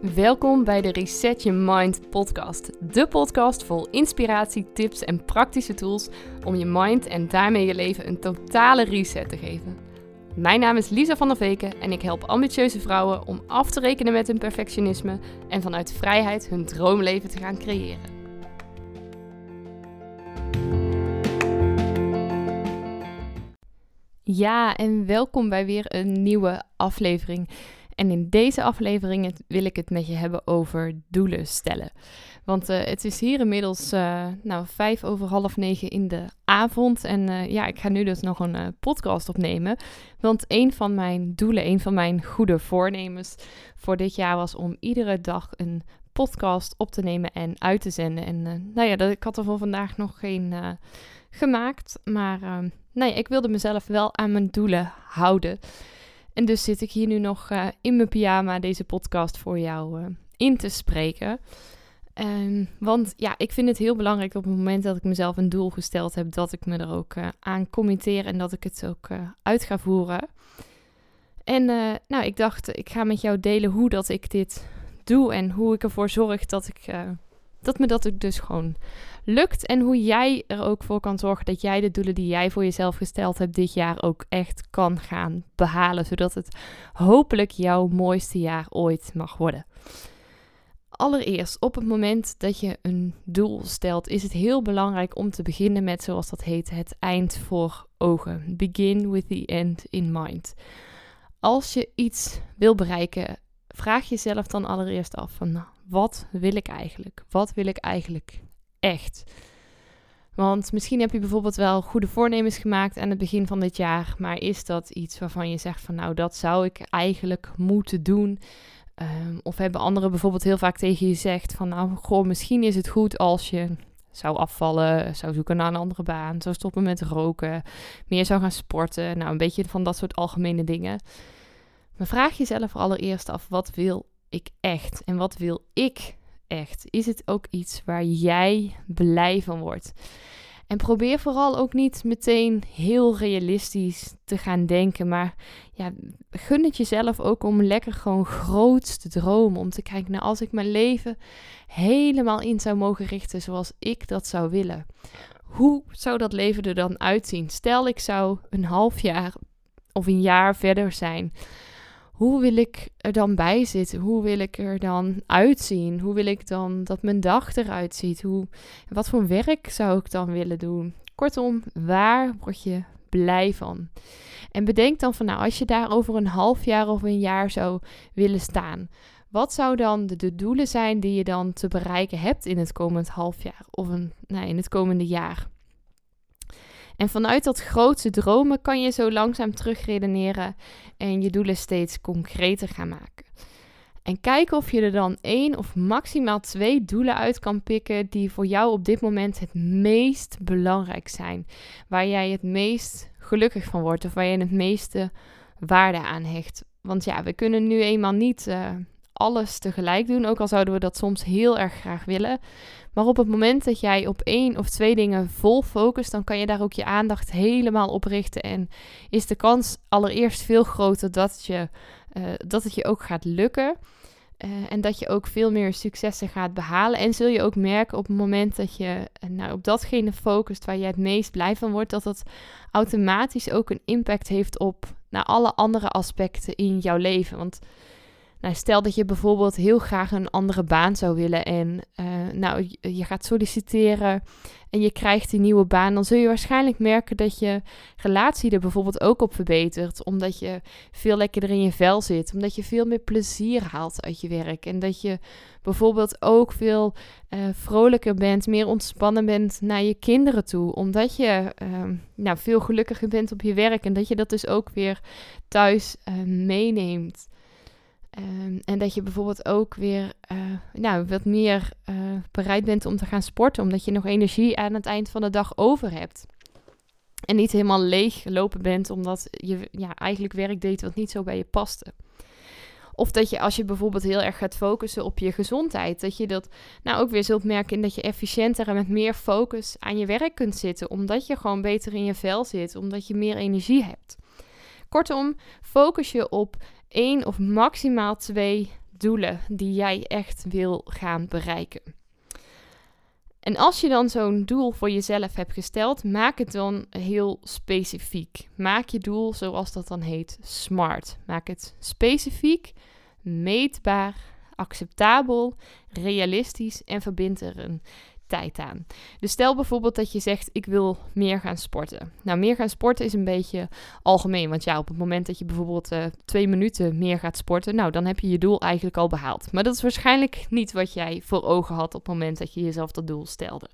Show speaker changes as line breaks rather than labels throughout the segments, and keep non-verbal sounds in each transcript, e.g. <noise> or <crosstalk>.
Welkom bij de Reset Your Mind podcast. De podcast vol inspiratie, tips en praktische tools om je mind en daarmee je leven een totale reset te geven. Mijn naam is Lisa van der Veken en ik help ambitieuze vrouwen om af te rekenen met hun perfectionisme en vanuit vrijheid hun droomleven te gaan creëren. Ja, en welkom bij weer een nieuwe aflevering. En in deze aflevering wil ik het met je hebben over doelen stellen. Want uh, het is hier inmiddels uh, nou, vijf over half negen in de avond. En uh, ja, ik ga nu dus nog een podcast opnemen. Want een van mijn doelen, een van mijn goede voornemens voor dit jaar was om iedere dag een podcast op te nemen en uit te zenden. En nou ja, dat, ik had er voor vandaag nog geen gemaakt. Maar nee, ik wilde mezelf wel aan mijn doelen houden. En dus zit ik hier nu nog uh, in mijn pyjama deze podcast voor jou uh, in te spreken. Um, want ja, ik vind het heel belangrijk op het moment dat ik mezelf een doel gesteld heb, dat ik me er ook uh, aan committeer en dat ik het ook uit ga voeren. En nou, ik dacht, ik ga met jou delen hoe dat ik dit doe en hoe ik ervoor zorg dat ik dat me dat dus gewoon lukt. En hoe jij er ook voor kan zorgen dat jij de doelen die jij voor jezelf gesteld hebt dit jaar ook echt kan gaan behalen. Zodat het hopelijk jouw mooiste jaar ooit mag worden. Allereerst, op het moment dat je een doel stelt, is het heel belangrijk om te beginnen met, zoals dat heet, het eind voor ogen. Begin with the end in mind. Als je iets wil bereiken, vraag jezelf dan allereerst af van, nou, wat wil ik eigenlijk? Wat wil ik eigenlijk echt? Want misschien heb je bijvoorbeeld wel goede voornemens gemaakt aan het begin van dit jaar, maar is dat iets waarvan je zegt van nou dat zou ik eigenlijk moeten doen? Um, of hebben anderen bijvoorbeeld heel vaak tegen je gezegd van nou misschien is het goed als je zou afvallen, zou zoeken naar een andere baan, zou stoppen met roken, meer zou gaan sporten, nou een beetje van dat soort algemene dingen. Maar vraag jezelf allereerst af, wat wil ik echt? En wat wil ik echt? Is het ook iets waar jij blij van wordt? En probeer vooral ook niet meteen heel realistisch te gaan denken. Maar ja, gun het jezelf ook om lekker gewoon groot te dromen. Om te kijken naar als ik mijn leven helemaal in zou mogen richten zoals ik dat zou willen. Hoe zou dat leven er dan uitzien? Stel ik zou een half jaar of een jaar verder zijn hoe wil ik er dan bij zitten? Hoe wil ik er dan uitzien? Hoe wil ik dan dat mijn dag eruit ziet? Hoe, wat voor werk zou ik dan willen doen? Kortom, waar word je blij van? En bedenk dan van nou, als je daar over een half jaar of een jaar zou willen staan. Wat zou dan de, doelen zijn die je dan te bereiken hebt in het komend half jaar of een, nou, in het komende jaar? En vanuit dat grootste dromen kan je zo langzaam terugredeneren en je doelen steeds concreter gaan maken. En kijken of je er dan één of maximaal twee doelen uit kan pikken die voor jou op dit moment het meest belangrijk zijn. Waar jij het meest gelukkig van wordt of waar je het meeste waarde aan hecht. Want ja, we kunnen nu eenmaal niet uh, alles tegelijk doen, ook al zouden we dat soms heel erg graag willen. Maar op het moment dat jij op één of twee dingen vol focust, dan kan je daar ook je aandacht helemaal op richten. En is de kans allereerst veel groter dat, je, uh, dat het je ook gaat lukken. Uh, en dat je ook veel meer successen gaat behalen. En zul je ook merken op het moment dat je uh, nou, op datgene focust waar je het meest blij van wordt, dat dat automatisch ook een impact heeft op naar alle andere aspecten in jouw leven. Want nou, stel dat je bijvoorbeeld heel graag een andere baan zou willen en uh, nou, je gaat solliciteren en je krijgt die nieuwe baan, dan zul je waarschijnlijk merken dat je relatie er bijvoorbeeld ook op verbetert, omdat je veel lekkerder in je vel zit, omdat je veel meer plezier haalt uit je werk en dat je bijvoorbeeld ook veel uh, vrolijker bent, meer ontspannen bent naar je kinderen toe, omdat je uh, nou, veel gelukkiger bent op je werk en dat je dat dus ook weer thuis meeneemt. Um, en dat je bijvoorbeeld ook weer uh, nou, wat meer uh, bereid bent om te gaan sporten, omdat je nog energie aan het eind van de dag over hebt. En niet helemaal leeg gelopen bent, omdat je ja, eigenlijk werk deed wat niet zo bij je paste. Of dat je als je bijvoorbeeld heel erg gaat focussen op je gezondheid, dat je dat nou ook weer zult merken in dat je efficiënter en met meer focus aan je werk kunt zitten, omdat je gewoon beter in je vel zit, omdat je meer energie hebt. Kortom, focus je op één of maximaal twee doelen die jij echt wil gaan bereiken. En als je dan zo'n doel voor jezelf hebt gesteld, maak het dan heel specifiek. Maak je doel, zoals dat dan heet, SMART. Maak het specifiek, meetbaar, acceptabel, realistisch en verbind er een tijd aan. Dus stel bijvoorbeeld dat je zegt: Ik wil meer gaan sporten. Nou, meer gaan sporten is een beetje algemeen. Want ja, op het moment dat je bijvoorbeeld uh, twee minuten meer gaat sporten, nou, dan heb je je doel eigenlijk al behaald. Maar dat is waarschijnlijk niet wat jij voor ogen had op het moment dat je jezelf dat doel stelde.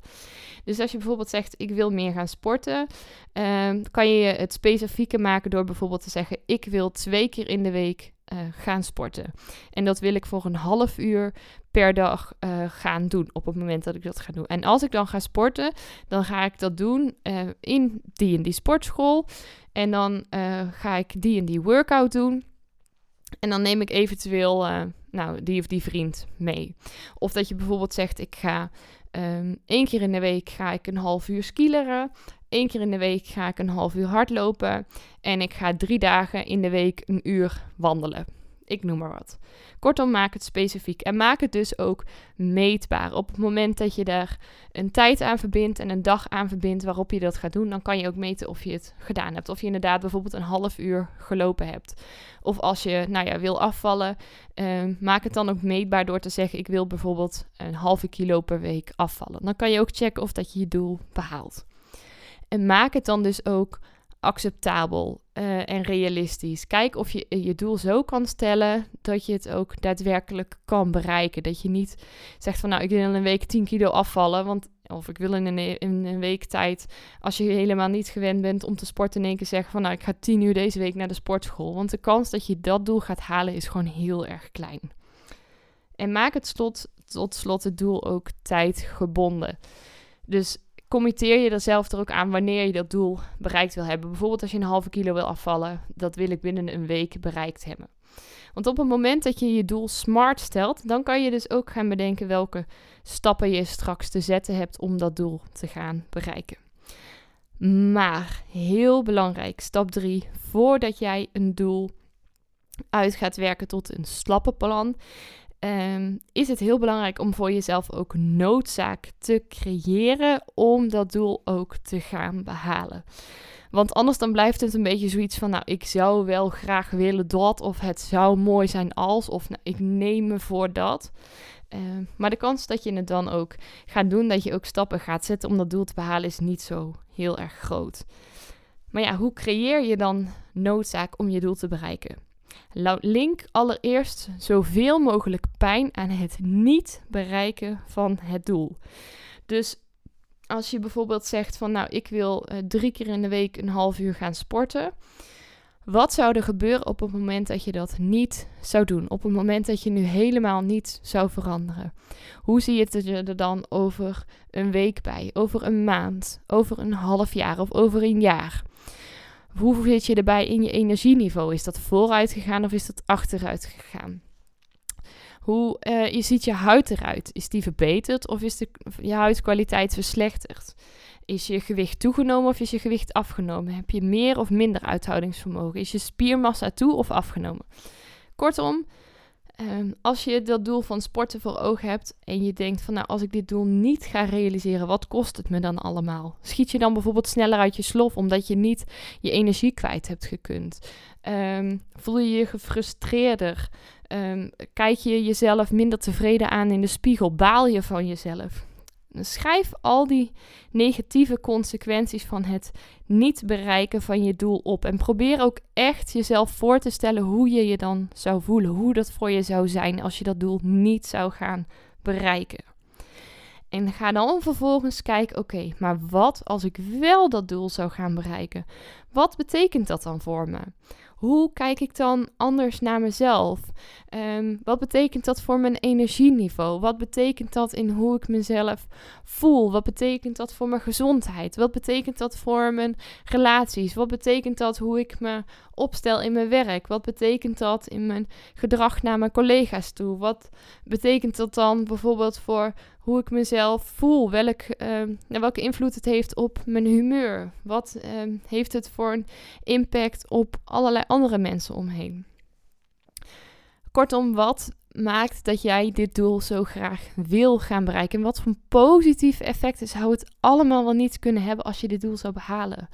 Dus als je bijvoorbeeld zegt: Ik wil meer gaan sporten, uh, kan je het specifieker maken door bijvoorbeeld te zeggen: Ik wil twee keer in de week uh, gaan sporten. En dat wil ik voor een half uur per dag uh, gaan doen op het moment dat ik dat ga doen. En als ik dan ga sporten, dan ga ik dat doen uh, in die en die sportschool. En dan ga ik die en die workout doen. En dan neem ik eventueel nou, die of die vriend mee. Of dat je bijvoorbeeld zegt, ik ga um, één keer in de week ga ik een half uur skileren. Eén keer in de week ga ik een half uur hardlopen. En ik ga drie dagen in de week een uur wandelen. Ik noem maar wat. Kortom, maak het specifiek. En maak het dus ook meetbaar. Op het moment dat je daar een tijd aan verbindt en een dag aan verbindt waarop je dat gaat doen, dan kan je ook meten of je het gedaan hebt. Of je inderdaad bijvoorbeeld een half uur gelopen hebt. Of als je nou ja, wil afvallen, ehm, maak het dan ook meetbaar door te zeggen: Ik wil bijvoorbeeld een halve kilo per week afvallen. Dan kan je ook checken of dat je je doel behaalt. En maak het dan dus ook acceptabel uh, en realistisch. Kijk of je je doel zo kan stellen dat je het ook daadwerkelijk kan bereiken. Dat je niet zegt van nou ik wil in een week 10 kilo afvallen, want of ik wil in een, in een week tijd, als je helemaal niet gewend bent om te sporten, in één keer zeggen van nou ik ga 10 uur deze week naar de sportschool. Want de kans dat je dat doel gaat halen is gewoon heel erg klein. En maak het slot, tot slot het doel ook tijdgebonden. Dus committeer je er zelf er ook aan wanneer je dat doel bereikt wil hebben. Bijvoorbeeld als je een halve kilo wil afvallen, dat wil ik binnen een week bereikt hebben. Want op het moment dat je je doel smart stelt, dan kan je dus ook gaan bedenken welke stappen je straks te zetten hebt om dat doel te gaan bereiken. Maar heel belangrijk, stap 3, voordat jij een doel uit gaat werken tot een slappe plan, um, is het heel belangrijk om voor jezelf ook noodzaak te creëren om dat doel ook te gaan behalen. Want anders dan blijft het een beetje zoiets van, nou, ik zou wel graag willen dat, of het zou mooi zijn als, of nou, ik neem me voor dat. Uh, maar de kans dat je het dan ook gaat doen, dat je ook stappen gaat zetten om dat doel te behalen, is niet zo heel erg groot. Maar ja, hoe creëer je dan noodzaak om je doel te bereiken? Link allereerst zoveel mogelijk pijn aan het niet bereiken van het doel. Dus als je bijvoorbeeld zegt van nou ik wil uh, drie keer in de week een half uur gaan sporten. Wat zou er gebeuren op het moment dat je dat niet zou doen? Op het moment dat je nu helemaal niet zou veranderen? Hoe zie je het er dan over een week bij? Over een maand? Over een half jaar of over een jaar? Hoe zit je erbij in je energieniveau? Is dat vooruit gegaan of is dat achteruit gegaan? Hoe uh, je ziet je huid eruit? Is die verbeterd of is de, je huidkwaliteit verslechterd? Is je gewicht toegenomen of is je gewicht afgenomen? Heb je meer of minder uithoudingsvermogen? Is je spiermassa toe of afgenomen? Kortom, Um, als je dat doel van sporten voor ogen hebt en je denkt van nou als ik dit doel niet ga realiseren, wat kost het me dan allemaal? Schiet je dan bijvoorbeeld sneller uit je slof omdat je niet je energie kwijt hebt gekund? Um, voel je je gefrustreerder? Um, kijk je jezelf minder tevreden aan in de spiegel? Baal je van jezelf? Schrijf al die negatieve consequenties van het niet bereiken van je doel op. En probeer ook echt jezelf voor te stellen hoe je je dan zou voelen. Hoe dat voor je zou zijn als je dat doel niet zou gaan bereiken. En ga dan vervolgens kijken, oké, maar wat als ik wel dat doel zou gaan bereiken? Wat betekent dat dan voor me? Hoe kijk ik dan anders naar mezelf? Um, wat betekent dat voor mijn energieniveau? Wat betekent dat in hoe ik mezelf voel? Wat betekent dat voor mijn gezondheid? Wat betekent dat voor mijn relaties? Wat betekent dat hoe ik me opstel in mijn werk? Wat betekent dat in mijn gedrag naar mijn collega's toe? Wat betekent dat dan bijvoorbeeld voor hoe ik mezelf voel, welk, uh, welke invloed het heeft op mijn humeur. Wat uh, heeft het voor een impact op allerlei andere mensen omheen. Kortom, wat maakt dat jij dit doel zo graag wil gaan bereiken? En wat voor positieve effecten zou het allemaal wel niet kunnen hebben als je dit doel zou behalen?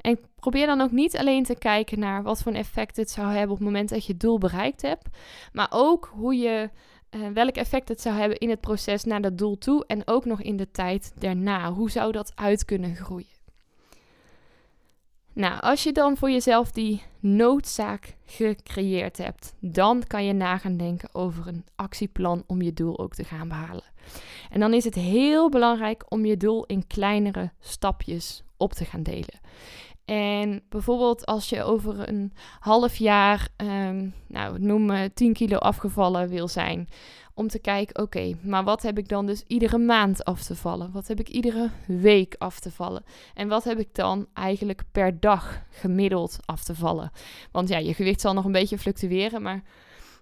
En probeer dan ook niet alleen te kijken naar wat voor effect het zou hebben op het moment dat je het doel bereikt hebt, maar ook hoe je uh, welk effect het zou hebben in het proces naar dat doel toe en ook nog in de tijd daarna. Hoe zou dat uit kunnen groeien? Nou, als je dan voor jezelf die noodzaak gecreëerd hebt, dan kan je na gaan denken over een actieplan om je doel ook te gaan behalen. En dan is het heel belangrijk om je doel in kleinere stapjes op te gaan delen. En bijvoorbeeld als je over een half jaar, um, nou noem 10 kilo afgevallen wil zijn, om te kijken, oké, maar wat heb ik dan dus iedere maand af te vallen? Wat heb ik iedere week af te vallen? En wat heb ik dan eigenlijk per dag gemiddeld af te vallen? Want ja, je gewicht zal nog een beetje fluctueren, maar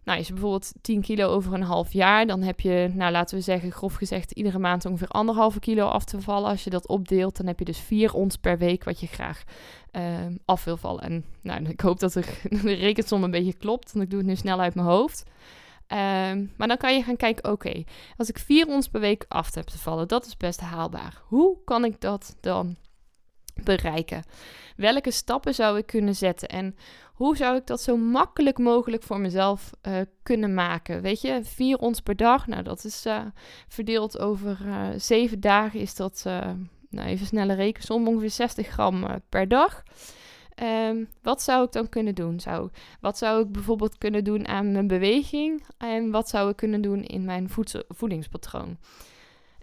nou, je bijvoorbeeld 10 kilo over een half jaar, dan heb je, nou laten we zeggen, grof gezegd, iedere maand ongeveer anderhalve kilo af te vallen. Als je dat opdeelt, dan heb je dus 4 ons per week wat je graag uh, af wil vallen. En nou, <laughs> ik hoop dat de, <laughs> de rekensom een beetje klopt, want ik doe het nu snel uit mijn hoofd. Um, maar dan kan je gaan kijken, oké, als ik 4 ons per week af heb te vallen, dat is best haalbaar. Hoe kan ik dat dan bereiken? Welke stappen zou ik kunnen zetten? En hoe zou ik dat zo makkelijk mogelijk voor mezelf uh, kunnen maken? Weet je, 4 ons per dag, nou dat is uh, verdeeld over uh, 7 dagen, is dat, nou even snelle rekensom, ongeveer 60 gram per dag. Um, wat zou ik dan kunnen doen? Zou, wat zou ik bijvoorbeeld kunnen doen aan mijn beweging? En wat zou ik kunnen doen in mijn voedingspatroon?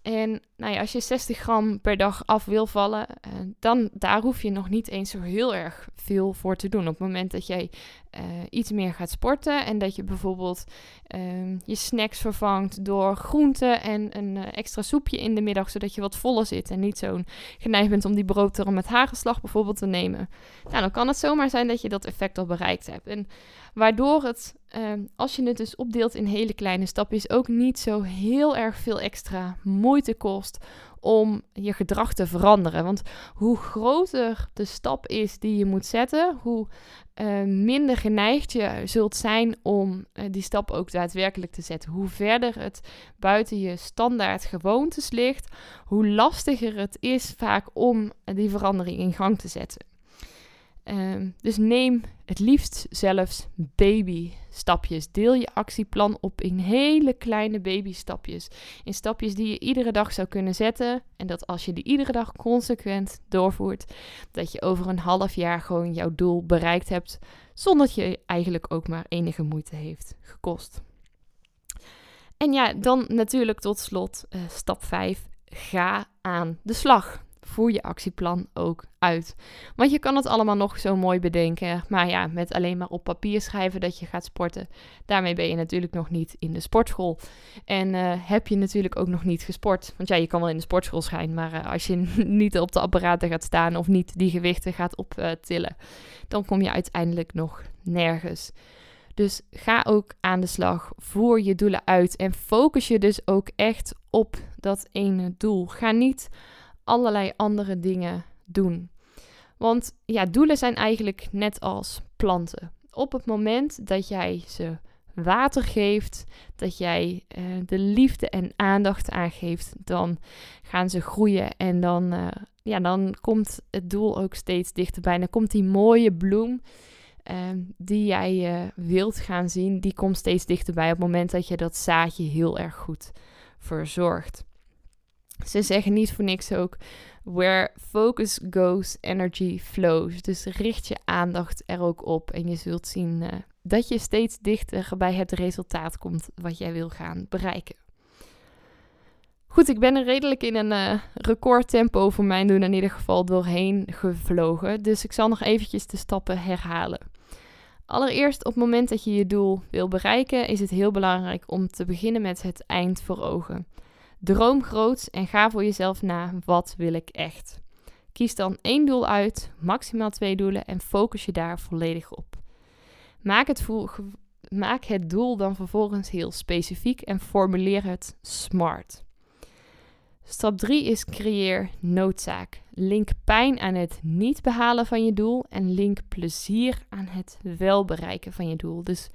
En nou ja, als je 60 gram per dag af wil vallen, uh, dan daar hoef je nog niet eens zo heel erg veel voor te doen. Op het moment dat jij uh, iets meer gaat sporten en dat je bijvoorbeeld uh, je snacks vervangt door groenten en een uh, extra soepje in de middag, zodat je wat voller zit en niet zo'n geneigd bent om die broodterm met hagelslag bijvoorbeeld te nemen. Nou, dan kan het zomaar zijn dat je dat effect al bereikt hebt. En waardoor het, als je het dus opdeelt in hele kleine stapjes, ook niet zo heel erg veel extra moeite kost om je gedrag te veranderen. Want hoe groter de stap is die je moet zetten, hoe uh, minder geneigd je zult zijn om uh, die stap ook daadwerkelijk te zetten. Hoe verder het buiten je standaard gewoontes ligt, hoe lastiger het is vaak om uh, die verandering in gang te zetten. Ehm, dus neem het liefst zelfs baby-stapjes. Deel je actieplan op in hele kleine baby-stapjes. In stapjes die je iedere dag zou kunnen zetten. En dat als je die iedere dag consequent doorvoert, dat je over een half jaar gewoon jouw doel bereikt hebt. Zonder dat je eigenlijk ook maar enige moeite heeft gekost. En ja, dan natuurlijk tot slot uh, stap 5. Ga aan de slag voer je actieplan ook uit. Want je kan het allemaal nog zo mooi bedenken. Maar ja, met alleen maar op papier schrijven dat je gaat sporten. Daarmee ben je natuurlijk nog niet in de sportschool. En uh, heb je natuurlijk ook nog niet gesport. Want ja, je kan wel in de sportschool schijnen. Maar uh, als je <laughs> niet op de apparaten gaat staan of niet die gewichten gaat optillen. Uh, dan kom je uiteindelijk nog nergens. Dus ga ook aan de slag. Voer je doelen uit. En focus je dus ook echt op dat ene doel. Ga niet allerlei andere dingen doen. Want ja, doelen zijn eigenlijk net als planten. Op het moment dat jij ze water geeft, dat jij uh, de liefde en aandacht aangeeft, dan gaan ze groeien en dan, uh, ja, dan komt het doel ook steeds dichterbij. En dan komt die mooie bloem uh, die jij uh, wilt gaan zien, die komt steeds dichterbij op het moment dat je dat zaadje heel erg goed verzorgt. Ze zeggen niet voor niks ook: where focus goes, energy flows. Dus richt je aandacht er ook op en je zult zien uh, dat je steeds dichter bij het resultaat komt wat jij wil gaan bereiken. Goed, ik ben er redelijk in een uh, recordtempo voor mijn doen in ieder geval doorheen gevlogen. Dus ik zal nog eventjes de stappen herhalen. Allereerst, op het moment dat je je doel wil bereiken, is het heel belangrijk om te beginnen met het eind voor ogen. Droom groot en ga voor jezelf na, wat wil ik echt? Kies dan één doel uit, maximaal twee doelen en focus je daar volledig op. Maak het, maak het doel dan vervolgens heel specifiek en formuleer het smart. Stap 3 is creëer noodzaak. Link pijn aan het niet behalen van je doel en link plezier aan het wel bereiken van je doel. Dus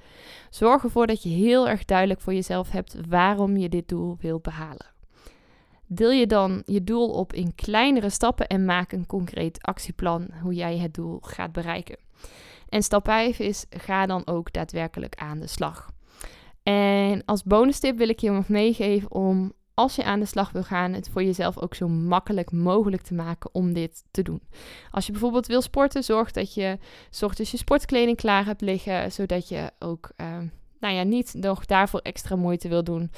zorg ervoor dat je heel erg duidelijk voor jezelf hebt waarom je dit doel wilt behalen. Deel je dan je doel op in kleinere stappen en maak een concreet actieplan hoe jij het doel gaat bereiken. En stap 5 is ga dan ook daadwerkelijk aan de slag. En als bonus tip wil ik je nog meegeven om als je aan de slag wil gaan, het voor jezelf ook zo makkelijk mogelijk te maken om dit te doen. Als je bijvoorbeeld wil sporten, zorg dat je zorg dat je sportkleding klaar hebt liggen, zodat je ook uh, nou ja, niet nog daarvoor extra moeite wil doen.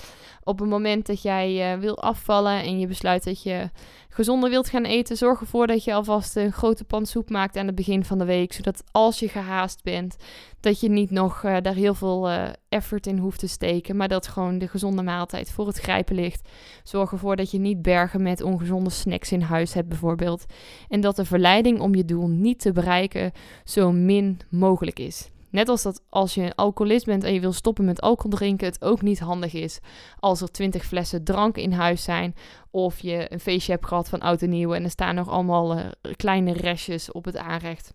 Op het moment dat jij uh, wil afvallen en je besluit dat je gezonder wilt gaan eten, zorg ervoor dat je alvast een grote pan soep maakt aan het begin van de week. Zodat als je gehaast bent, dat je niet nog uh, daar heel veel uh, effort in hoeft te steken. Maar dat gewoon de gezonde maaltijd voor het grijpen ligt. Zorg ervoor dat je niet bergen met ongezonde snacks in huis hebt, bijvoorbeeld. En dat de verleiding om je doel niet te bereiken zo min mogelijk is. Net als dat als je alcoholist bent en je wil stoppen met alcohol drinken, het ook niet handig is als er twintig flessen drank in huis zijn. Of je een feestje hebt gehad van oud en nieuw en er staan nog allemaal uh, kleine restjes op het aanrecht.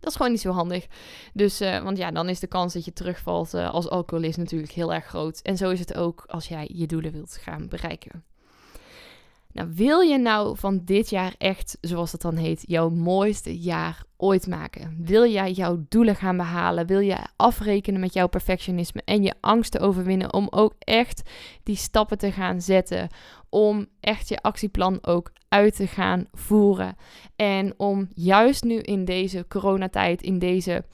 Dat is gewoon niet zo handig. Dus, uh, want ja, dan is de kans dat je terugvalt uh, als alcoholist natuurlijk heel erg groot. En zo is het ook als jij je doelen wilt gaan bereiken. Nou, wil je nou van dit jaar echt, zoals het dan heet, jouw mooiste jaar ooit maken? Wil jij jouw doelen gaan behalen? Wil je afrekenen met jouw perfectionisme en je angsten overwinnen om ook echt die stappen te gaan zetten? Om echt je actieplan ook uit te gaan voeren. En om juist nu in deze coronatijd, in deze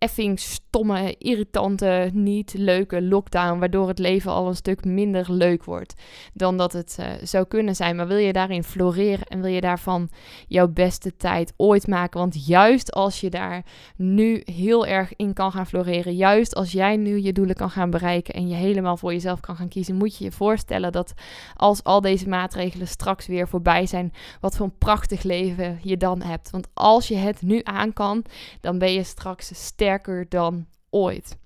effing stomme, irritante, niet leuke lockdown, waardoor het leven al een stuk minder leuk wordt dan dat het uh, zou kunnen zijn. Maar wil je daarin floreren en wil je daarvan jouw beste tijd ooit maken? Want juist als je daar nu heel erg in kan gaan floreren, juist als jij nu je doelen kan gaan bereiken en je helemaal voor jezelf kan gaan kiezen, moet je je voorstellen dat als al deze maatregelen straks weer voorbij zijn, wat voor een prachtig leven je dan hebt. Want als je het nu aan kan, dan ben je straks sterk dan ooit.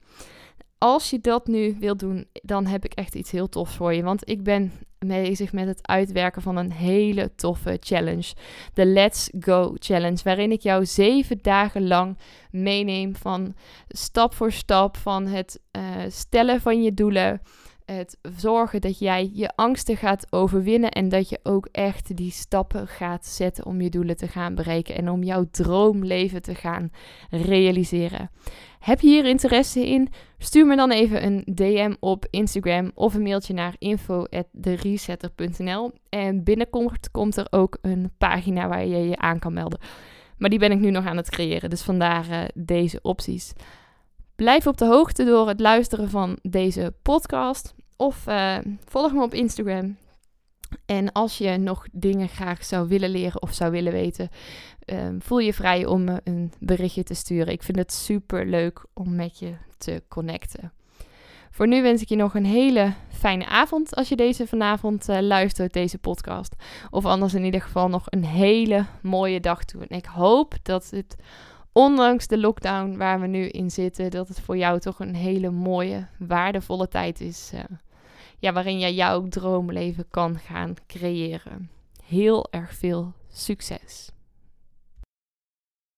Als je dat nu wilt doen, dan heb ik echt iets heel tofs voor je. Want ik ben bezig met het uitwerken van een hele toffe challenge. De Let's Go Challenge. Waarin ik jou zeven dagen lang meeneem van stap voor stap. Van het uh, stellen van je doelen het zorgen dat jij je angsten gaat overwinnen en dat je ook echt die stappen gaat zetten om je doelen te gaan bereiken en om jouw droomleven te gaan realiseren. Heb je hier interesse in? Stuur me dan even een DM op Instagram of een mailtje naar info@deresetter.nl en binnenkort komt er ook een pagina waar je je aan kan melden. Maar die ben ik nu nog aan het creëren, dus vandaar uh, deze opties. Blijf op de hoogte door het luisteren van deze podcast. Of uh, volg me op Instagram. En als je nog dingen graag zou willen leren of zou willen weten, uh, voel je vrij om me een berichtje te sturen. Ik vind het super leuk om met je te connecten. Voor nu wens ik je nog een hele fijne avond als je deze vanavond uh, luistert, deze podcast. Of anders in ieder geval nog een hele mooie dag toe. En ik hoop dat het ondanks de lockdown waar we nu in zitten, dat het voor jou toch een hele mooie, waardevolle tijd is. Uh, ja, waarin jij jouw droomleven kan gaan creëren. Heel erg veel succes!